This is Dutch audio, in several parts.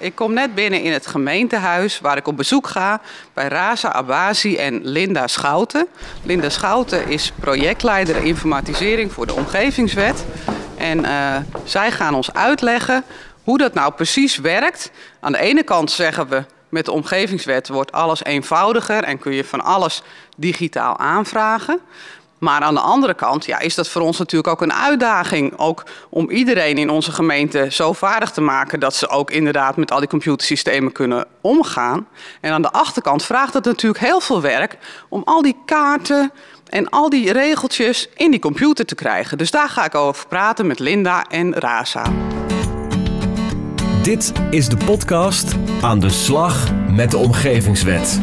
Ik kom net binnen in het gemeentehuis waar ik op bezoek ga bij Raza Abazi en Linda Schouten. Linda Schouten is projectleider informatisering voor de Omgevingswet. En uh, zij gaan ons uitleggen hoe dat nou precies werkt. Aan de ene kant zeggen we met de omgevingswet wordt alles eenvoudiger en kun je van alles digitaal aanvragen. Maar aan de andere kant ja, is dat voor ons natuurlijk ook een uitdaging. Ook om iedereen in onze gemeente zo vaardig te maken dat ze ook inderdaad met al die computersystemen kunnen omgaan. En aan de achterkant vraagt het natuurlijk heel veel werk om al die kaarten en al die regeltjes in die computer te krijgen. Dus daar ga ik over praten met Linda en Raza. Dit is de podcast Aan de slag met de omgevingswet.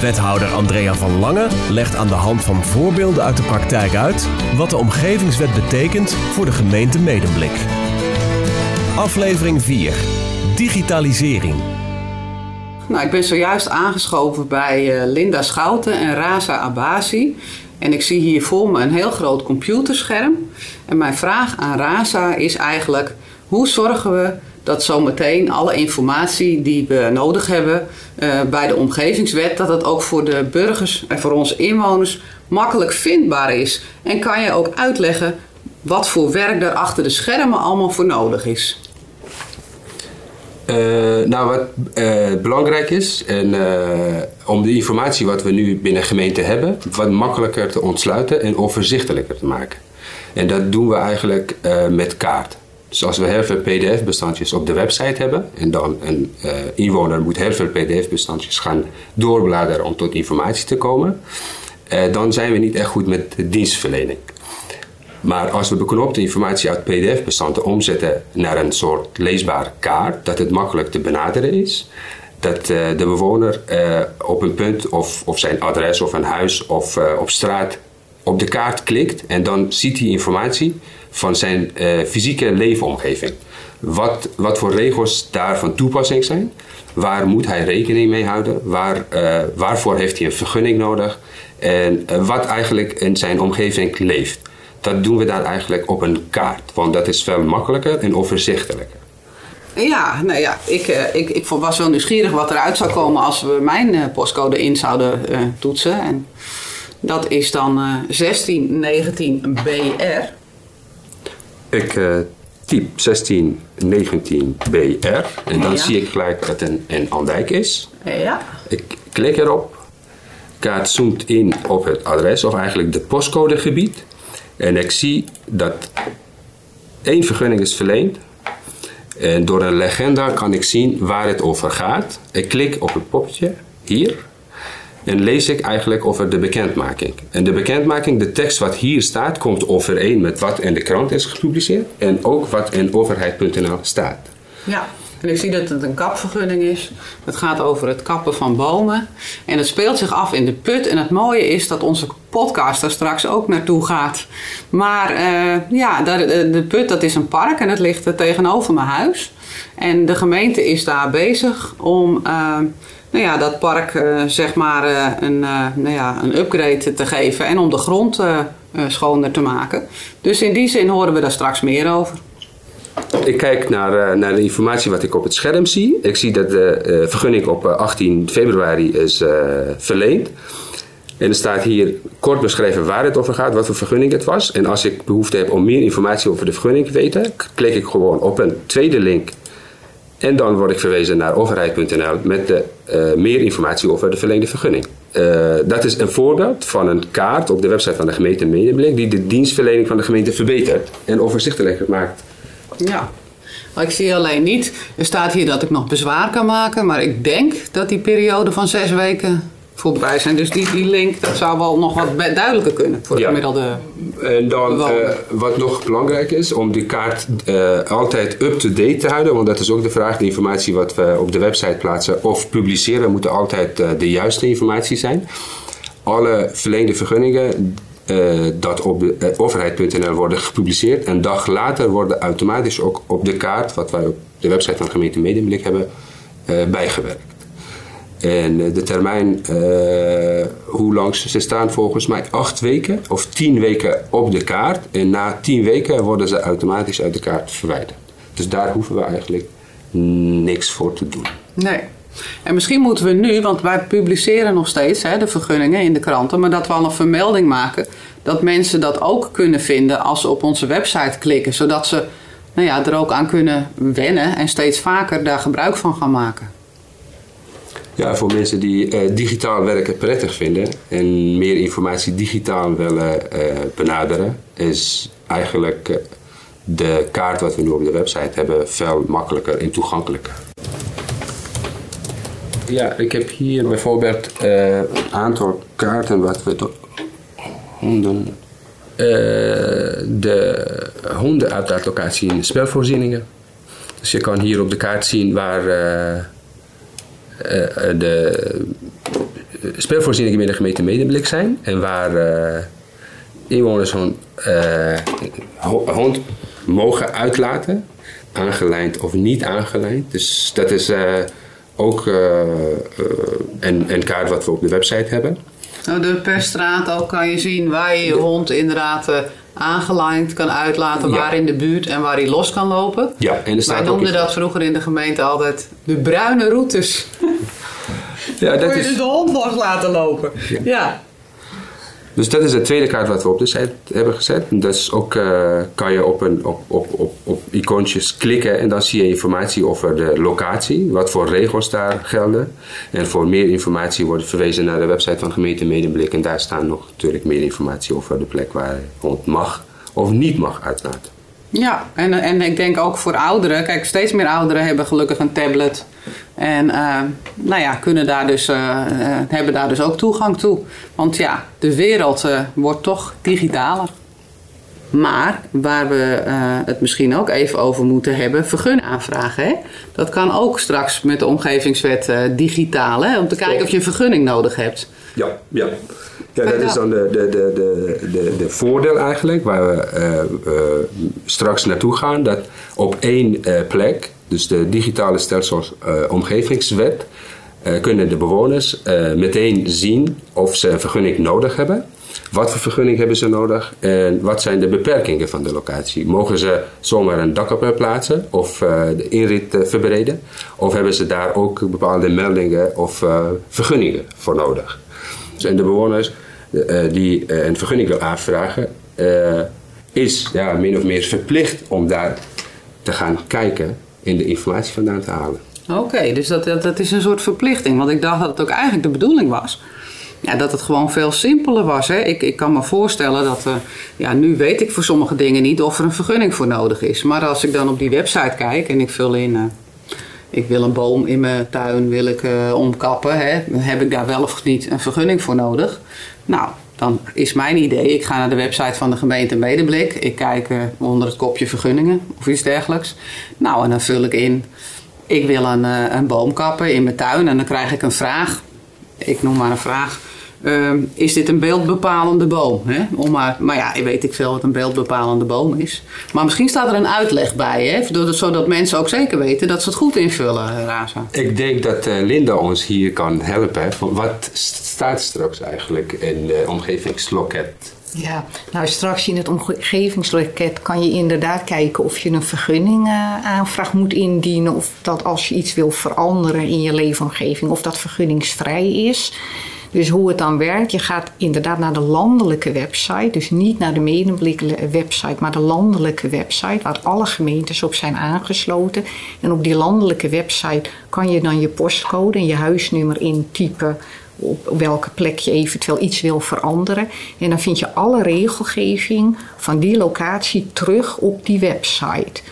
Wethouder Andrea van Lange legt aan de hand van voorbeelden uit de praktijk uit wat de omgevingswet betekent voor de gemeente Medemblik. Aflevering 4. Digitalisering. Nou, ik ben zojuist aangeschoven bij uh, Linda Schouten en Raza Abasi. En ik zie hier voor me een heel groot computerscherm. En mijn vraag aan Raza is eigenlijk: hoe zorgen we dat zometeen alle informatie die we nodig hebben uh, bij de omgevingswet, dat het ook voor de burgers en voor onze inwoners makkelijk vindbaar is. En kan je ook uitleggen wat voor werk daar achter de schermen allemaal voor nodig is? Uh, nou, wat uh, belangrijk is, en, om de informatie wat we nu binnen gemeente hebben, wat makkelijker te ontsluiten en overzichtelijker te maken. En dat doen we eigenlijk met kaart. Dus als we heel veel PDF-bestandjes op de website hebben en dan een uh, inwoner moet heel veel PDF-bestandjes gaan doorbladeren om tot informatie te komen, uh, dan zijn we niet echt goed met de dienstverlening. Maar als we beknopte informatie uit PDF-bestanden omzetten naar een soort leesbare kaart, dat het makkelijk te benaderen is, dat uh, de bewoner op een punt of, of zijn adres of een huis of op straat op de kaart klikt en dan ziet hij informatie van zijn uh, fysieke leefomgeving. Wat, wat voor regels daar van toepassing zijn. Waar moet hij rekening mee houden? Waar, uh, waarvoor heeft hij een vergunning nodig? En uh, wat eigenlijk in zijn omgeving leeft. Dat doen we dan eigenlijk op een kaart. Want dat is veel makkelijker en overzichtelijker. Ja, nou ja, ik, ik, ik was wel nieuwsgierig wat eruit zou komen als we mijn postcode in zouden toetsen. En dat is dan 1619BR. Ik uh, typ 1619BR en dan zie ik gelijk dat het een, een Andijk is. Ja. Ik klik erop. Kaart zoomt in op het adres of eigenlijk de postcodegebied. En ik zie dat één vergunning is verleend. En door een legenda kan ik zien waar het over gaat. Ik klik op het poppetje hier en lees ik eigenlijk over de bekendmaking. En de bekendmaking, de tekst wat hier staat, komt overeen met wat in de krant is gepubliceerd en ook wat in overheid.nl staat. Ja. En ik zie dat het een kapvergunning is. Het gaat over het kappen van bomen. En het speelt zich af in de put. En het mooie is dat onze podcast daar straks ook naartoe gaat. Maar uh, ja, de, put dat is een park en het ligt tegenover mijn huis. En de gemeente is daar bezig om... Uh, nou ja, dat park uh, zeg maar uh, een, uh, nou ja, een upgrade te geven en om de grond schoner te maken. Dus in die zin horen we daar straks meer over. Ik kijk naar, naar de informatie wat ik op het scherm zie. Ik zie dat de vergunning op 18 februari is verleend. En er staat hier kort beschreven waar het over gaat, wat voor vergunning het was. En als ik behoefte heb om meer informatie over de vergunning te weten, klik ik gewoon op een tweede link en dan word ik verwezen naar overheid.nl met de, uh, meer informatie over de verleende vergunning. Uh, dat is een voorbeeld van een kaart op de website van de gemeente Medemblik die de dienstverlening van de gemeente verbetert en overzichtelijker maakt. Ja, ik zie alleen niet, er staat hier dat ik nog bezwaar kan maken, maar ik denk dat die periode van zes weken voorbij zijn. Dus die, die link, dat zou wel nog wat duidelijker kunnen voor de gemiddelde En dan uh, wat nog belangrijk is, om die kaart uh, altijd up-to-date te houden. Want dat is ook de vraag, de informatie wat we op de website plaatsen of publiceren, moet altijd uh, de juiste informatie zijn. Alle verleende vergunningen dat op de overheid.nl worden gepubliceerd. Een dag later worden automatisch ook op de kaart, wat wij op de website van de gemeente Medemblik hebben, bijgewerkt. En eh, de termijn, uh, hoe lang ze staan volgens mij acht weken of tien weken op de kaart. En na tien weken worden ze automatisch uit de kaart verwijderd. Dus daar hoeven we eigenlijk niks voor te doen. Nee. En misschien moeten we nu, want wij publiceren nog steeds hè, de vergunningen in de kranten, maar dat we al een vermelding maken dat mensen dat ook kunnen vinden als ze op onze website klikken, zodat ze nou ja, er ook aan kunnen wennen en steeds vaker daar gebruik van gaan maken. Ja, voor mensen die uh, digitaal werken prettig vinden en meer informatie digitaal willen uh, benaderen, is eigenlijk uh, de kaart wat we nu op de website hebben veel makkelijker en toegankelijker. Ja, ik heb hier bijvoorbeeld een aantal kaarten wat we honden. de hondenuitlaatlocatie in spelvoorzieningen. Dus je kan hier op de kaart zien waar eh, eh, de speelvoorzieningen binnen de gemeente Medemblik zijn. En waar eh, inwoners hun hond mogen uitlaten. Aangelijnd of niet aangelijnd. Dus dat is ook een, een kaart wat we op de website hebben. Nou, de per straat ook kan je zien waar je je hond inderdaad aangelijnd kan uitlaten waar in de buurt en waar hij los kan lopen. Ja, en er staat Wij noemden dat vroeger in de gemeente altijd de bruine routes. Ja, dat je is... dus de hond los laten lopen. Ja. Dus dat is de tweede kaart wat we op de site hebben gezet. Is ook uh, kan je op, een, op, op, op, op icoontjes klikken en dan zie je informatie over de locatie, wat voor regels daar gelden. En voor meer informatie wordt verwezen naar de website van gemeente Medemblik en daar staan nog natuurlijk meer informatie over de plek waar hond mag of niet mag uitlaten. Ja, en, en ik denk ook voor ouderen. Kijk, steeds meer ouderen hebben gelukkig een tablet. En uh, nou ja, kunnen daar dus, uh, hebben daar dus ook toegang toe. Want ja, de wereld wordt toch digitaler. Maar waar we het misschien ook even over moeten hebben, vergun aanvragen. Hè? Dat kan ook straks met de omgevingswet digitaal, hè? om te kijken of je een vergunning nodig hebt. Ja, ja. Ja, dat is dan de, de, de, de, de, de voordeel eigenlijk, waar we straks naartoe gaan. Dat op één plek, dus de digitale stelsels omgevingswet, kunnen de bewoners meteen zien of ze een vergunning nodig hebben. Wat voor vergunning hebben ze nodig en wat zijn de beperkingen van de locatie? Mogen ze zomaar een dak op plaatsen of de inrit verbreden? Of hebben ze daar ook bepaalde meldingen of vergunningen voor nodig? En de bewoners die een vergunning wil aanvragen, is ja, min of meer verplicht om daar te gaan kijken en de informatie vandaan te halen. Oké, dus dat, dat, is een soort verplichting. Want ik dacht dat het ook eigenlijk de bedoeling was. Ja, dat het gewoon veel simpeler was. Hè? Ik, ik kan me voorstellen dat, ja, nu weet ik voor sommige dingen niet of er een vergunning voor nodig is. Maar als ik dan op die website kijk en ik vul in ik wil een boom in mijn tuin wil ik, uh, omkappen. Hè? Heb ik daar wel of niet een vergunning voor nodig? Nou, dan is mijn idee, ik ga naar de website van de gemeente Medeblik. Ik kijk uh, onder het kopje vergunningen of iets dergelijks. Nou, en dan vul ik in, ik wil een, uh, een boom kappen in mijn tuin. En dan krijg ik een vraag. Ik noem maar een vraag. Uh, is dit een beeldbepalende boom? Hè? Om maar, maar ja, weet ik veel wat een beeldbepalende boom is. Maar misschien staat er een uitleg bij, hè? zodat mensen ook zeker weten dat ze het goed invullen, Raza. Ik denk dat uh, Linda ons hier kan helpen. Wat staat straks eigenlijk in de omgevingsloket? Ja, nou straks in het omgevingsloket kan je inderdaad kijken of je een vergunning uh, aanvraag moet indienen. Of dat als je iets wil veranderen in je leefomgeving, of dat vergunningsvrij is. Dus hoe het dan werkt, je gaat inderdaad naar de landelijke website. Dus niet naar de medemblik website, maar de landelijke website waar alle gemeentes op zijn aangesloten. En op die landelijke website kan je dan je postcode en je huisnummer intypen op welke plek je eventueel iets wil veranderen. En dan vind je alle regelgeving van die locatie terug op die website.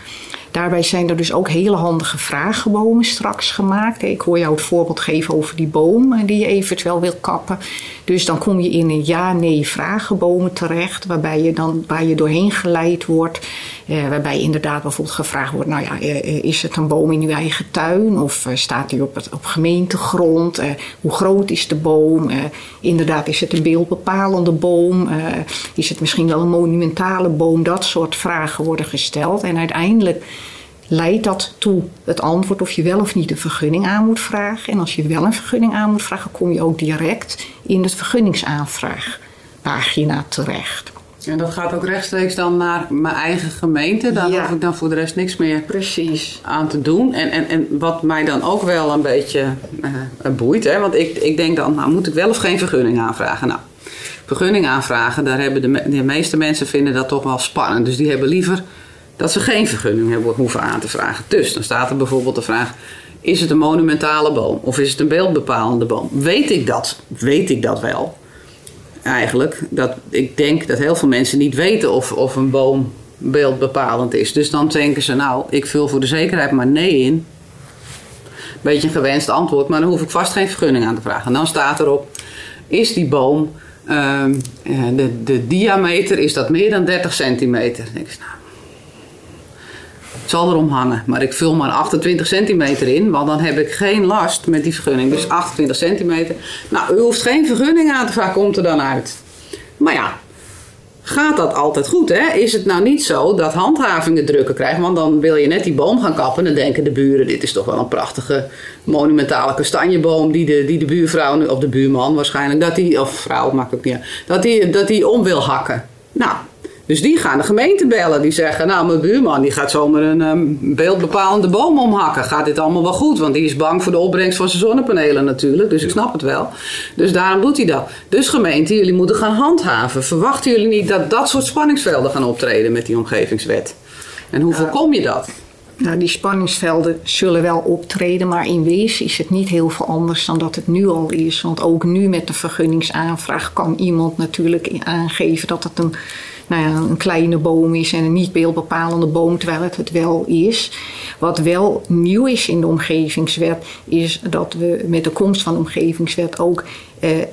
Daarbij zijn er dus ook hele handige vragenbomen straks gemaakt. Ik hoor jou het voorbeeld geven over die boom eh, die je eventueel wil kappen. Dus dan kom je in een ja-nee vragenbomen terecht, waarbij je dan waar je doorheen geleid wordt. Eh, waarbij inderdaad bijvoorbeeld gevraagd wordt: nou ja, eh, eh, is het een boom in uw eigen tuin? Of uh, staat die op, het, op gemeentegrond? Hoe groot is de boom? inderdaad, is het een beeldbepalende boom? is het misschien wel een monumentale boom? Dat soort vragen worden gesteld. En uiteindelijk leidt dat toe het antwoord of je wel of niet een vergunning aan moet vragen. En als je wel een vergunning aan moet vragen, kom je ook direct in het vergunningsaanvraagpagina terecht. En dat gaat ook rechtstreeks dan naar mijn eigen gemeente. Daar Ja. hoef ik dan voor de rest niks meer Precies. aan te doen. En, en, en wat mij dan ook wel een beetje eh, boeit, hè, want ik, ik denk dan, nou moet ik wel of geen vergunning aanvragen? Nou, vergunning aanvragen, daar hebben de, de meeste mensen vinden dat toch wel spannend. Dus die hebben liever dat ze geen vergunning hebben hoeven aan te vragen. Dus dan staat er bijvoorbeeld de vraag, is het een monumentale boom of is het een beeldbepalende boom? Weet ik dat? Weet ik dat wel? Eigenlijk, dat, ik denk dat heel veel mensen niet weten of, of een boom beeldbepalend is. Dus dan denken ze, nou, ik vul voor de zekerheid maar nee in. Beetje een gewenst antwoord, maar dan hoef ik vast geen vergunning aan te vragen. En dan staat erop, is die boom, ehm, eh, de, de diameter, is dat meer dan 30 centimeter? Dan denk ik, nou, zal erom hangen, maar ik vul maar 28 centimeter in, want dan heb ik geen last met die vergunning. Dus 28 centimeter. Nou, u hoeft geen vergunning aan te vragen, komt er dan uit. Maar ja, gaat dat altijd goed, hè? Is het nou niet zo dat handhavingen drukken krijgen? Want dan wil je net die boom gaan kappen en dan denken de buren... dit is toch wel een prachtige monumentale kastanjeboom... die de, die de buurvrouw, of de buurman waarschijnlijk... Dat die, of vrouw, maakt ook niet. Dat die, dat die om wil hakken. Nou, dus die gaan de gemeente bellen. Die zeggen, nou, mijn buurman die gaat zomaar een ehm, beeldbepalende boom omhakken. Gaat dit allemaal wel goed? Want die is bang voor de opbrengst van zijn zonnepanelen natuurlijk. Dus ik snap het wel. Dus daarom doet hij dat. Dus gemeente, jullie moeten gaan handhaven. Verwachten jullie niet dat dat soort spanningsvelden gaan optreden met die omgevingswet? En hoe voorkom je dat? Nou, die spanningsvelden zullen wel optreden, maar in wezen is het niet heel veel anders dan dat het nu al is. Want ook nu met de vergunningsaanvraag kan iemand natuurlijk aangeven dat het een, nou ja, een kleine boom is en een niet beeldbepalende boom, terwijl het het wel is. Wat wel nieuw is in de omgevingswet, is dat we met de komst van de omgevingswet ook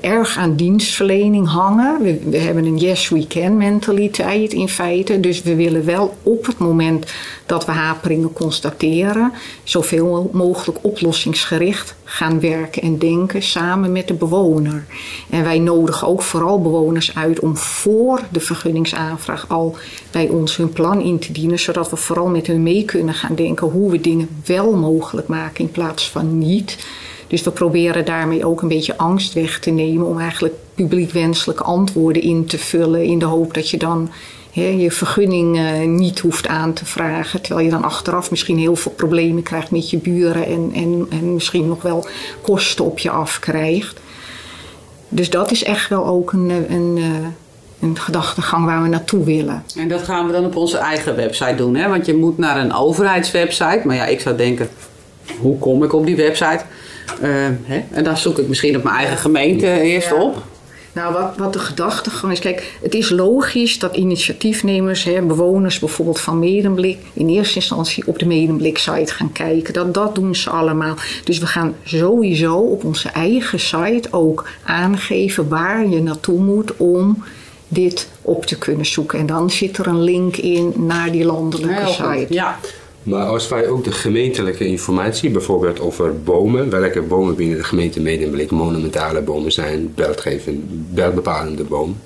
erg aan dienstverlening hangen. We, we hebben een yes we can mentaliteit in feite. Dus we willen wel op het moment dat we haperingen constateren, zoveel mogelijk oplossingsgericht gaan werken en denken samen met de bewoner. En wij nodigen ook vooral bewoners uit om voor de vergunningsaanvraag al bij ons hun plan in te dienen, zodat we vooral met hun mee kunnen gaan denken hoe we dingen wel mogelijk maken in plaats van niet. Dus we proberen daarmee ook een beetje angst weg te nemen om eigenlijk publiek wenselijke antwoorden in te vullen in de hoop dat je dan hè, je vergunning eh, niet hoeft aan te vragen. Terwijl je dan achteraf misschien heel veel problemen krijgt met je buren en, en, en misschien nog wel kosten op je afkrijgt. Dus dat is echt wel ook een, eh, een, eh, een gedachtegang waar we naartoe willen. En dat gaan we dan op onze eigen website doen, hè? Want je moet naar een overheidswebsite. Maar ja, ik zou denken, hoe kom ik op die website? Eh, hè? En dan zoek ik misschien op mijn eigen gemeente eerst Ja. op. Nou, wat, wat de gedachtegang is, kijk, het is logisch dat initiatiefnemers, hè, bewoners bijvoorbeeld van Medemblik, in eerste instantie op de Medemblik-site gaan kijken. Dat, dat doen ze allemaal. Dus we gaan sowieso op onze eigen site ook aangeven waar je naartoe moet om dit op te kunnen zoeken. En dan zit er een link in naar die landelijke site. Ja. Maar als wij ook de gemeentelijke informatie, bijvoorbeeld over bomen, welke bomen binnen de gemeente Medemblik monumentale bomen zijn, beeldbepalende bomen.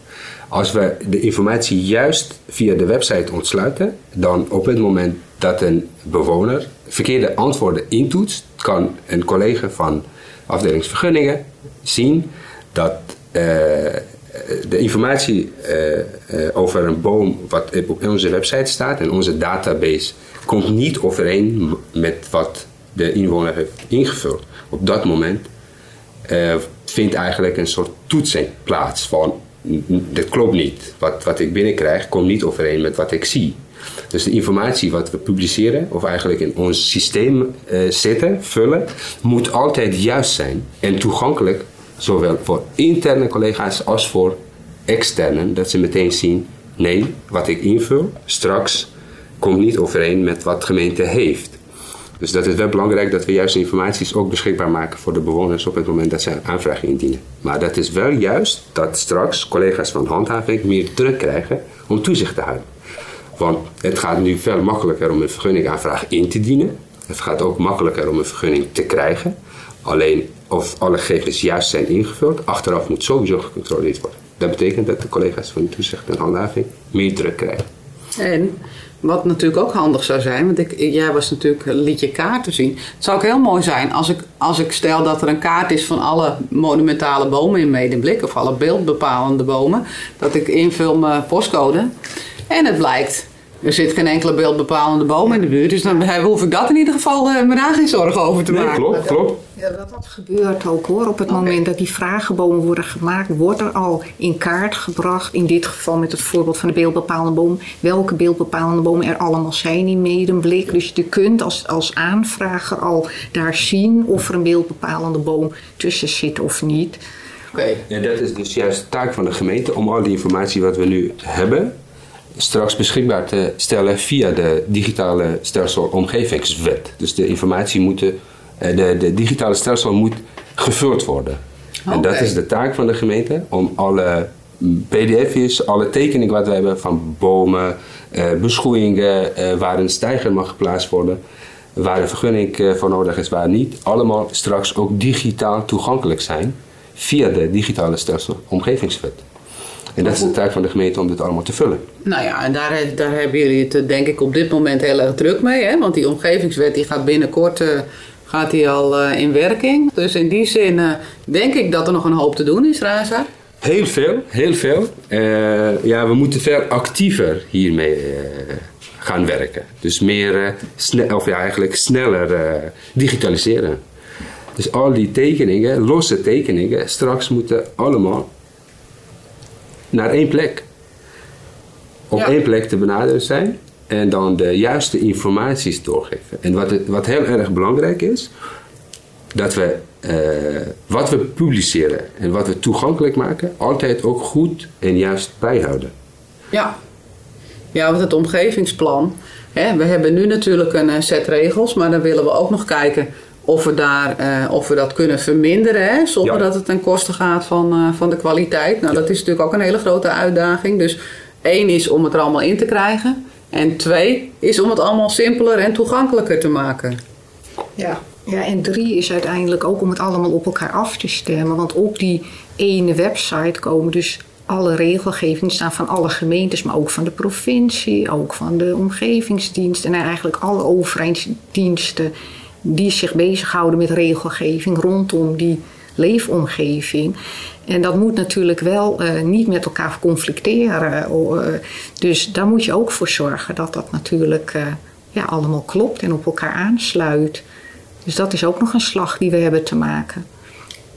Als we de informatie juist via de website ontsluiten, dan op het moment dat een bewoner verkeerde antwoorden intoetst, kan een collega van afdelingsvergunningen zien dat eh, de informatie eh, eh, over een boom wat op onze website staat en onze database komt niet overeen met wat de inwoner heeft ingevuld. Op dat moment eh, vindt eigenlijk een soort toetsing plaats van "N- n- dit klopt niet. Wat, wat ik binnenkrijg komt niet overeen met wat ik zie. Dus de informatie wat we publiceren, of eigenlijk in ons systeem eh, zetten, vullen, moet altijd juist zijn en toegankelijk, zowel voor interne collega's als voor externen, dat ze meteen zien, nee, wat ik invul straks komt niet overeen met wat de gemeente heeft. Dus dat is wel belangrijk dat we juist informaties ook beschikbaar maken voor de bewoners op het moment dat ze een aanvraag indienen. Maar dat is wel juist dat straks collega's van handhaving meer druk krijgen om toezicht te houden. Want het gaat nu veel makkelijker om een vergunningaanvraag in te dienen. Het gaat ook makkelijker om een vergunning te krijgen. Alleen of alle gegevens juist zijn ingevuld, achteraf moet sowieso gecontroleerd worden. Dat betekent dat de collega's van toezicht en handhaving meer druk krijgen. En wat natuurlijk ook handig zou zijn, want ik, jij was natuurlijk liet je kaart te zien. Het zou ook heel mooi zijn als ik, als ik stel dat er een kaart is van alle monumentale bomen in Medemblik, of alle beeldbepalende bomen, dat ik invul mijn postcode en het blijkt er zit geen enkele beeldbepalende boom in de buurt. Dus dan hoef ik dat in ieder geval uh, me daar geen zorgen over te nee, maken. Klopt, klopt. Ja, dat, dat gebeurt ook hoor. Op het moment dat die vragenbomen worden gemaakt, wordt er al in kaart gebracht. In dit geval met het voorbeeld van de beeldbepalende boom. Welke beeldbepalende bomen er allemaal zijn in Medemblik. Dus je kunt als, als aanvrager al daar zien of er een beeldbepalende boom tussen zit of niet. Oké. Ja, dat is dus juist de taak van de gemeente om al die informatie wat we nu hebben straks beschikbaar te stellen via de digitale stelsel omgevingswet. Dus de informatie moet, de, de, de digitale stelsel moet gevuld worden. En dat is de taak van de gemeente om alle pdf's, alle tekeningen wat we hebben van bomen, eh, beschoeiingen, eh, waar een stijger mag geplaatst worden, waar een vergunning eh, voor nodig is, waar niet, allemaal straks ook digitaal toegankelijk zijn via de digitale stelsel omgevingswet. En dat is de taak van de gemeente om dit allemaal te vullen. Nou ja, en daar, daar hebben jullie het eh, denk ik op dit moment heel erg druk mee. Hè? Want die omgevingswet die gaat binnenkort uh, gaat die al uh, in werking. Dus in die zin uh, denk ik dat er nog een hoop te doen is, Raza. Heel veel, heel veel. ja, we moeten veel actiever hiermee gaan werken. Dus meer, snel, of ja, eigenlijk sneller digitaliseren. Dus al die tekeningen, losse tekeningen, straks moeten allemaal naar één plek. Op één plek te benaderen zijn en dan de juiste informaties doorgeven. En wat, het, wat heel erg belangrijk is, dat we uh, wat we publiceren en wat we toegankelijk maken, altijd ook goed en juist bijhouden. Ja, ja want het omgevingsplan. Hè, we hebben nu natuurlijk een eh, set regels, maar dan willen we ook nog kijken of we, daar, uh, of we dat kunnen verminderen, hè, zonder dat het ten koste gaat van, uh, van de kwaliteit. Nou, dat is natuurlijk ook een hele grote uitdaging. Dus één is om het er allemaal in te krijgen. En twee is om het allemaal simpeler en toegankelijker te maken. Ja. ja, en drie is uiteindelijk ook om het allemaal op elkaar af te stemmen. Want op die ene website komen dus alle regelgeving staan van alle gemeentes, maar ook van de provincie, ook van de omgevingsdienst en eigenlijk alle overheidsdiensten die zich bezighouden met regelgeving rondom die leefomgeving. En dat moet natuurlijk wel uh, niet met elkaar conflicteren. Uh, dus daar moet je ook voor zorgen dat dat natuurlijk uh, ja, allemaal klopt en op elkaar aansluit. Dus dat is ook nog een slag die we hebben te maken.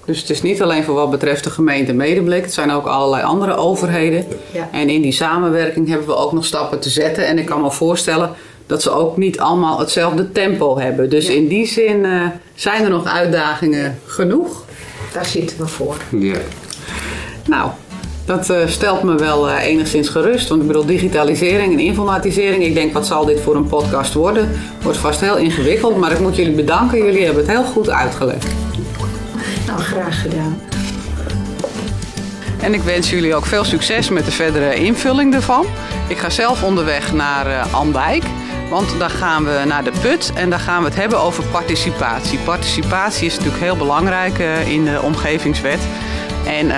Dus het is niet alleen voor wat betreft de gemeente Medeblik, het zijn ook allerlei andere overheden. Ja. En in die samenwerking hebben we ook nog stappen te zetten. En ik kan me voorstellen dat ze ook niet allemaal hetzelfde tempo hebben. Dus in die zin uh, zijn er nog uitdagingen genoeg. Daar zitten we voor. Ja. Nou, dat uh, stelt me wel uh, enigszins gerust. Want ik bedoel, digitalisering en informatisering. Ik denk, wat zal dit voor een podcast worden? Wordt vast heel ingewikkeld. Maar ik moet jullie bedanken. Jullie hebben het heel goed uitgelegd. Nou, graag gedaan. En ik wens jullie ook veel succes met de verdere invulling ervan. Ik ga zelf onderweg naar uh, Andijk. Want daar gaan we naar de put en daar gaan we het hebben over participatie. Participatie is natuurlijk heel belangrijk uh, in de omgevingswet. En uh,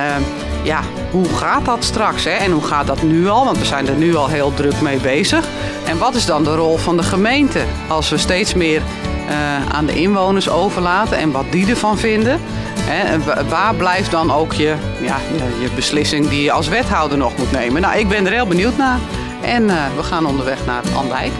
ja, hoe gaat dat straks? Hè? En hoe gaat dat nu al? Want we zijn er nu al heel druk mee bezig. En wat is dan de rol van de gemeente als we steeds meer uh, aan de inwoners overlaten en wat die ervan vinden? Hè? Waar blijft dan ook je, ja, je beslissing die je als wethouder nog moet nemen? Nou, ik ben er heel benieuwd naar. En we gaan onderweg naar Andijk.